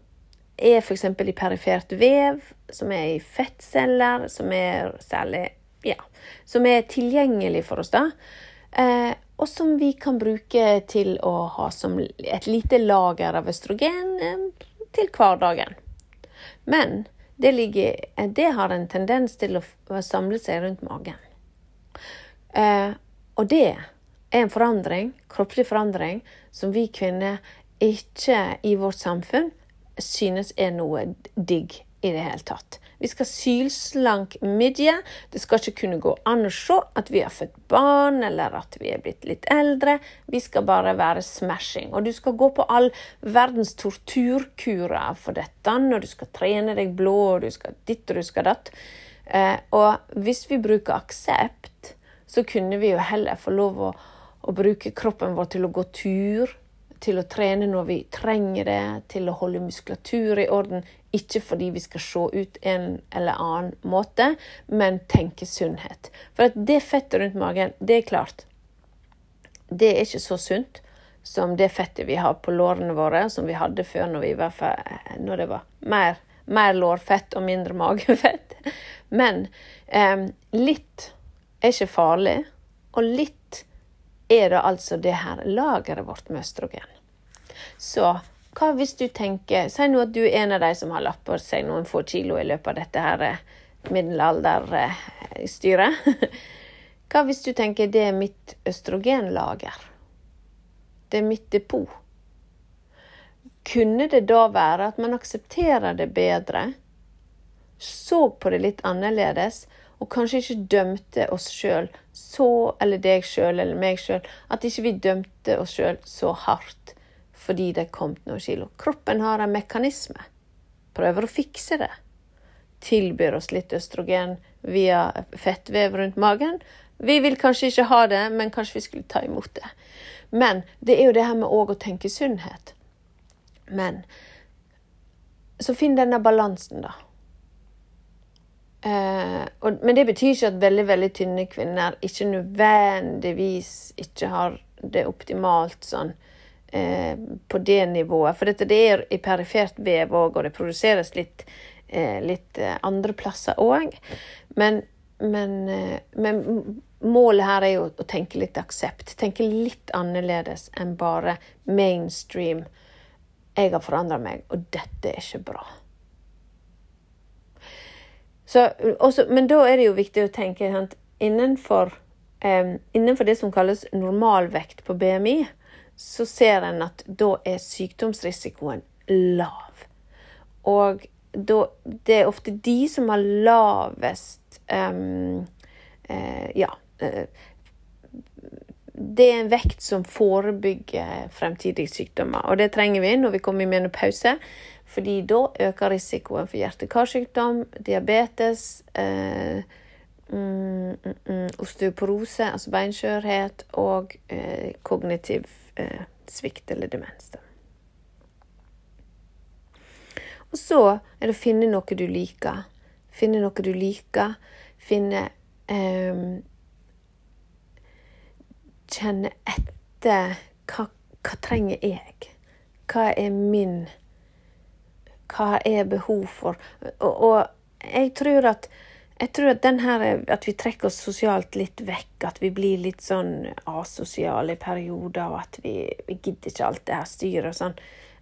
er f.eks. i perifert vev, som er i fettceller, som er særlig ja, som er tilgjengelig for oss, da. Eh, og som vi kan bruke til å ha som et lite lager av østrogen eh, til hverdagen. Men det, ligger, eh, det, har en tendens til å samle seg rundt magen. Og det er en forandring, kroppslig forandring, som vi kvinner ikke i vårt samfunn synes er noe digg i det hele tatt. Vi skal sylslank midje. Det skal ikke kunne gå an å se at vi har født barn, eller at vi er blitt litt eldre. Vi skal bare være smashing. Og du skal gå på all verdens torturkurer for dette når du skal trene deg blå, og du skal ditt og du skal datt. Eh, og hvis vi bruker aksept, så kunne vi jo heller få lov å, å bruke kroppen vår til å gå tur til å trene når vi trenger det, til å holde muskulatur i orden. Ikke fordi vi skal se ut en eller annen måte, men tenke sunnhet. For at det fettet rundt magen, det er klart Det er ikke så sunt som det fettet vi har på lårene våre, som vi hadde før når, vi når det var mer, mer, lårfett og mindre magefett. Men eh, litt er ikke farlig, og litt er det altså det her lageret vårt med østrogen. Så hva hvis du tenker Si nå at du er en av de som har på seg noen få kilo i løpet av dette her eh, middelalderstyret. Hva hvis du tenker det er mitt østrogenlager? Det er mitt depot. Kunne det da være at man aksepterer det bedre, så på det litt annerledes, og kanskje ikke dømte oss sjøl så, eller deg sjøl eller meg sjøl, at ikke vi dømte oss sjøl så hardt fordi det kom noen kilo. Kroppen har en mekanisme. Prøver å fikse det. Tilbyr oss litt østrogen via fettvev rundt magen, Vi vil kanskje ikke ha det, men kanskje vi skulle ta imot det. Men det er jo det her med òg å tenke sunnhet. Men så finn denne balansen, da. Eh, og, men det betyr ikke at veldig veldig tynne kvinner ikke nødvendigvis ikke har det optimalt sånn eh, på det nivået. For dette det er i perifert vev òg, og det produseres litt, eh, litt eh, andre plasser òg. Men, men, eh, men, målet her er jo å tenke litt aksept. Tenke litt annerledes enn bare mainstream. Jeg har forandra meg, og dette er ikke bra. Så, også, men da er det jo viktig å tenke sant, innenfor, eh, innenfor det som kalles normalvekt på BMI, så ser en at da er sykdomsrisikoen lav. Og da, det er ofte de som har lavest um, eh, Ja. Eh, det er en vekt som forebygger fremtidige sykdommer, og det trenger vi når vi kommer i menopause. Fordi da øker risikoen for hjerte-karsykdom, diabetes, eh, mm, mm, mm, osteoporose, altså beinskjørhet, og eh, kognitiv eh, svikt eller demens. Og så er det å finne noe du liker. Finne noe du liker. Finne eh, Kjenne etter hva, hva trenger jeg? Hva er min hva er behov for? Og, og jeg tror at jeg tror at her, at vi trekker oss sosialt litt vekk, at vi blir litt sånn asosiale i perioder, og at vi, vi gidder ikke alt det her styret og sånn.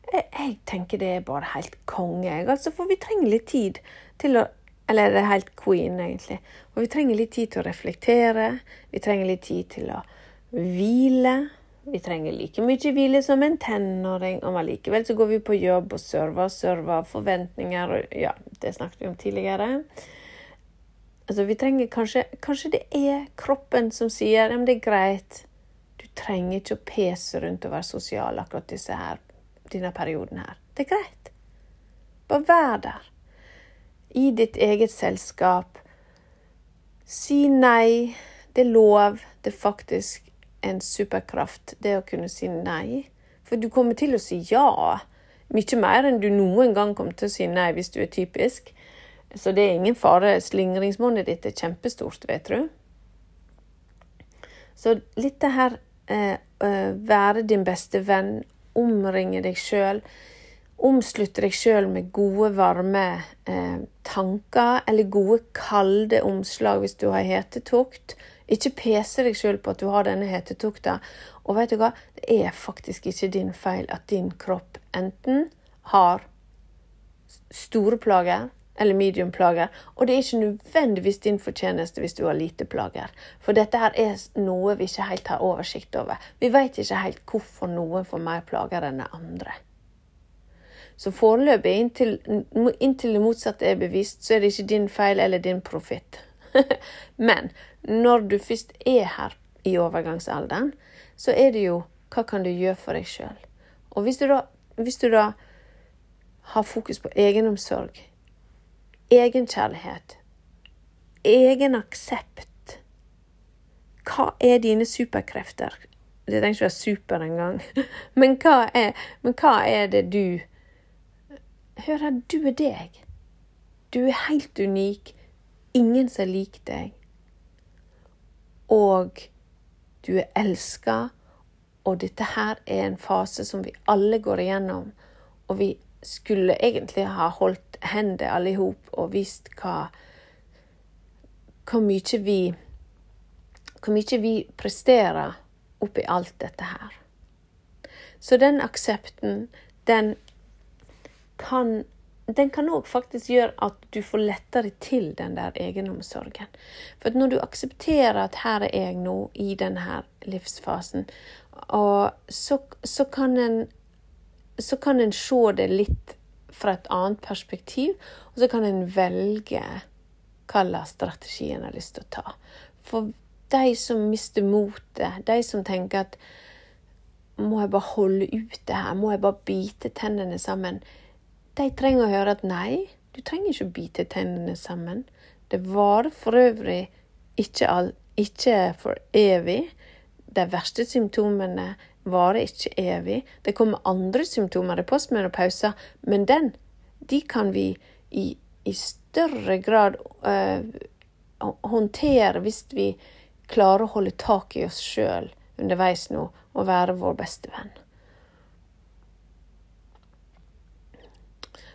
Jeg, jeg, tenker det er bare helt konge, jeg. Altså, for vi trenger litt tid til å Eller det er helt queen, egentlig. Og vi trenger litt tid til å reflektere. Vi trenger litt tid til å hvile. Vi trenger like mye hvile som en tenåring, og allikevel så går vi på jobb og server og server forventninger og Ja, det snakket vi om tidligere. Altså, vi trenger kanskje Kanskje det er kroppen som sier at det er greit. Du trenger ikke å pese rundt og være sosial akkurat disse her, denne perioden her. Det er greit. Bare vær der. I ditt eget selskap. Si nei. Det er lov. Det er faktisk en superkraft, det å kunne si nei. For du kommer til å si ja. Mye mer enn du noen gang kommer til å si nei hvis du er typisk. Så det er ingen fare. Slingringsmonnet ditt er kjempestort, vet du. Så litt det her eh, eh, være din beste venn, omringe deg sjøl. Omslutte deg sjøl med gode, varme eh, tanker, eller gode, kalde omslag hvis du har hetetokt. Ikke pese deg sjøl på at du har denne hetetokta. Og vet du hva? Det er faktisk ikke din feil at din kropp enten har store plager eller medium plager, og det er ikke nødvendigvis din fortjeneste hvis du har lite plager. For dette her er noe vi ikke helt har oversikt over. Vi vet ikke helt hvorfor noen får mer plager enn andre. Så foreløpig, inntil, inntil det motsatte er bevisst, så er det ikke din feil eller din profitt. Men når du først er her i overgangsalderen, så er det jo hva kan du gjøre for deg sjøl? Og hvis du, da, hvis du da har fokus på egenomsorg, egenkjærlighet, egen aksept Hva er dine superkrefter? Det trenger ikke være super engang. Men men hva er det du Hør her, du er deg. Du er helt unik. Ingen som er lik deg og du er elska, og dette her er en fase som vi alle går igjennom. Og vi skulle egentlig ha holdt hender alle i hop og visst hva Hvor mye vi Hvor mye vi presterer oppi alt dette her. Så den aksepten, den kan den kan òg faktisk gjøre at du får lettere til den der egenomsorgen. For når du aksepterer at her er jeg nå, i denne livsfasen, så, så, kan en så kan en se det litt fra et annet perspektiv, og så kan en velge hva slags strategi en har lyst til å ta. For de som mister motet, de som tenker at må jeg bare holde ut det her, må jeg bare bite tennene sammen, de trenger å høre at nei, du trenger ikke å bite tennene sammen. Det varer for øvrig ikke, all, ikke for evig. De verste symptomene varer ikke evig. Det kommer andre symptomer i pauser. men den, de kan vi i, i større grad øh, håndtere hvis vi klarer å holde tak i oss sjøl underveis nå og være vår beste venn.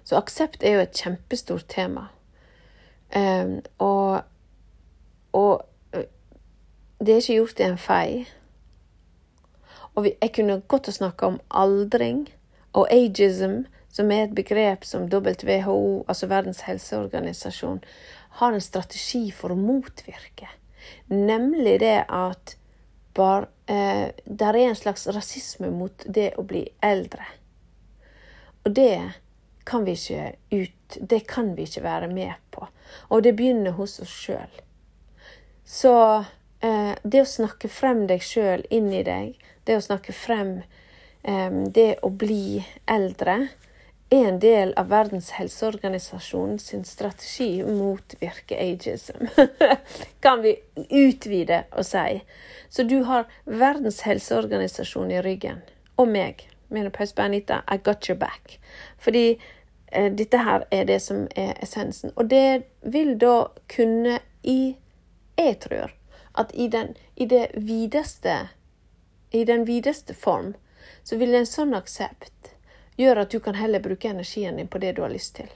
Så aksept er jo et kjempestort tema. Um, og, og det er ikke gjort i en fei. Og jeg kunne godt ha snakka om aldring og ageism, som er et begrep som WHO, altså Verdens helseorganisasjon, har en strategi for å motvirke. Nemlig det at bar, eh, der er en slags rasisme mot det å bli eldre. Og det kan vi ikke ut Det kan vi ikke være med på. Og det begynner hos oss sjøl. Så eh, det å snakke frem deg sjøl inn i deg, det å snakke frem eh, det å bli eldre, er en del av Verdens helseorganisasjon sin strategi motvirke ageism. kan vi utvide og si. Så du har Verdens helseorganisasjon i ryggen. Og meg. Menopause Anita, I got your back. Fordi eh, dette her er det som er essensen. Og det vil da kunne i Jeg tror at i den, i det videste I den videste form så vil en sånn aksept gjøre at du kan heller bruke energien din på det du har lyst til.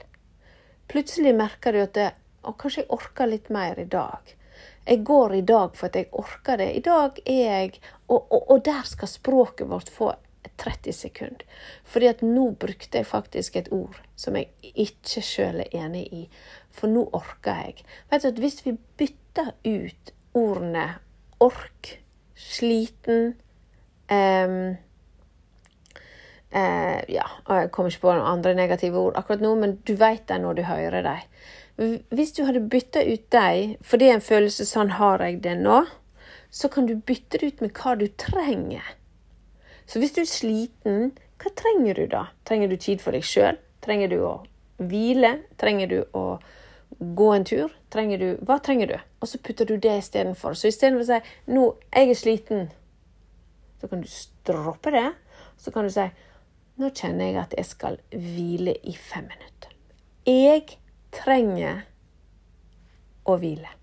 Plutselig merker du at det, å, kanskje jeg orker litt mer i dag. Jeg går i dag for at jeg orker det. I dag er jeg Og, og, og der skal språket vårt få 30 sekunder. Fordi at nå brukte jeg faktisk et ord som jeg ikke sjøl er enig i. For nå orker jeg. Vet du at Hvis vi bytter ut ordene ork, sliten um, uh, Ja, jeg kommer ikke på noen andre negative ord akkurat nå, men du vet det når du hører dem. Hvis du hadde bytta ut dem er en følelse sånn har jeg det nå, så kan du bytte det ut med hva du trenger. Så hvis du er sliten, hva trenger du da? Trenger du tid for deg sjøl? Trenger du å hvile? Trenger du å gå en tur? Trenger du, hva trenger du? Og så putter du det istedenfor. Så istedenfor å si 'nå, jeg er sliten', så kan du droppe det. Så kan du si 'nå kjenner jeg at jeg skal hvile i fem minutter'. Jeg trenger å hvile.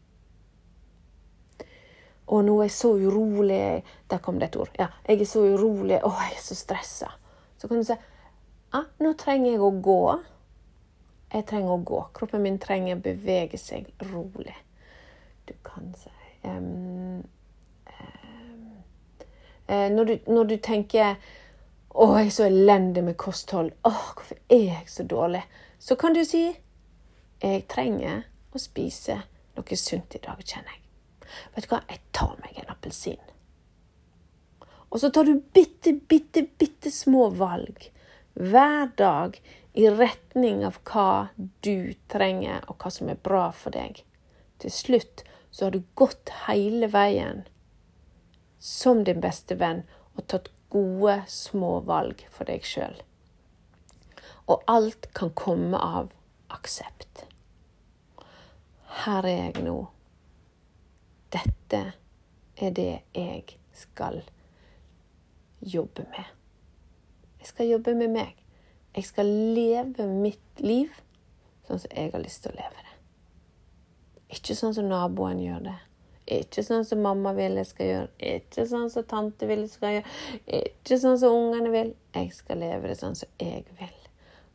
Og nå er jeg så urolig Der kom det et ord. Ja, jeg er så urolig. Å, jeg er så stressa. Så kan du si ja, nå trenger jeg å gå. Jeg trenger å gå. Kroppen min trenger å bevege seg rolig. Du kan si um, um, når, du, når, du, tenker å, jeg er så elendig med kosthold. Å, hvorfor er jeg så dårlig? Så kan du si jeg trenger å spise noe sunt i dag, kjenner jeg. Vet du hva, jeg tar meg en appelsin. Og så tar du bitte, bitte, bitte små valg hver dag i retning av hva du trenger, og hva som er bra for deg. Til slutt så har du gått hele veien som din beste venn og tatt gode, små valg for deg sjøl. Og alt kan komme av aksept. Her er jeg nå dette er det jeg skal jobbe med. Jeg skal jobbe med meg. Jeg skal leve mitt liv sånn som jeg har lyst til å leve det. Ikke sånn som naboen gjør det. Ikke sånn som mamma vil jeg skal gjøre. Ikke sånn som tante vil jeg skal gjøre. Ikke sånn som ungene vil. Jeg skal leve det sånn som jeg vil.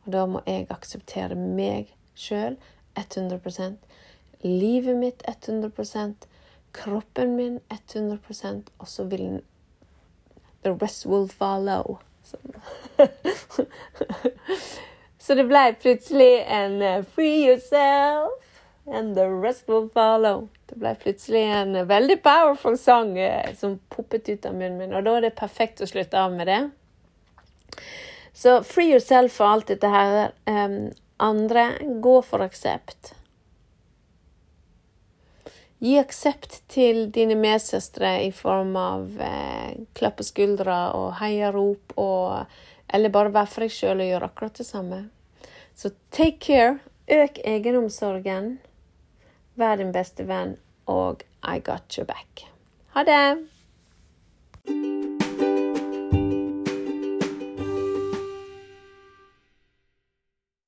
Og da må jeg akseptere meg sjøl 100% livet mitt 100 kroppen min 100% og så vil den The rest will follow. Så, så det ble plutselig en uh, Free yourself and the rest will follow. Det ble plutselig en veldig powerful sang uh, som poppet ut av munnen min, og da er det perfekt å slutte av med det. Så free yourself for alt dette her. Um, andre, gå for aksept. Gi aksept til dine medsøstre i form av eh, klapp på skuldra og heiarop, eller bare vær for deg sjøl og gjøre akkurat det samme. Så take care. Øk egenomsorgen. Vær din beste venn, og I got your back. Ha det!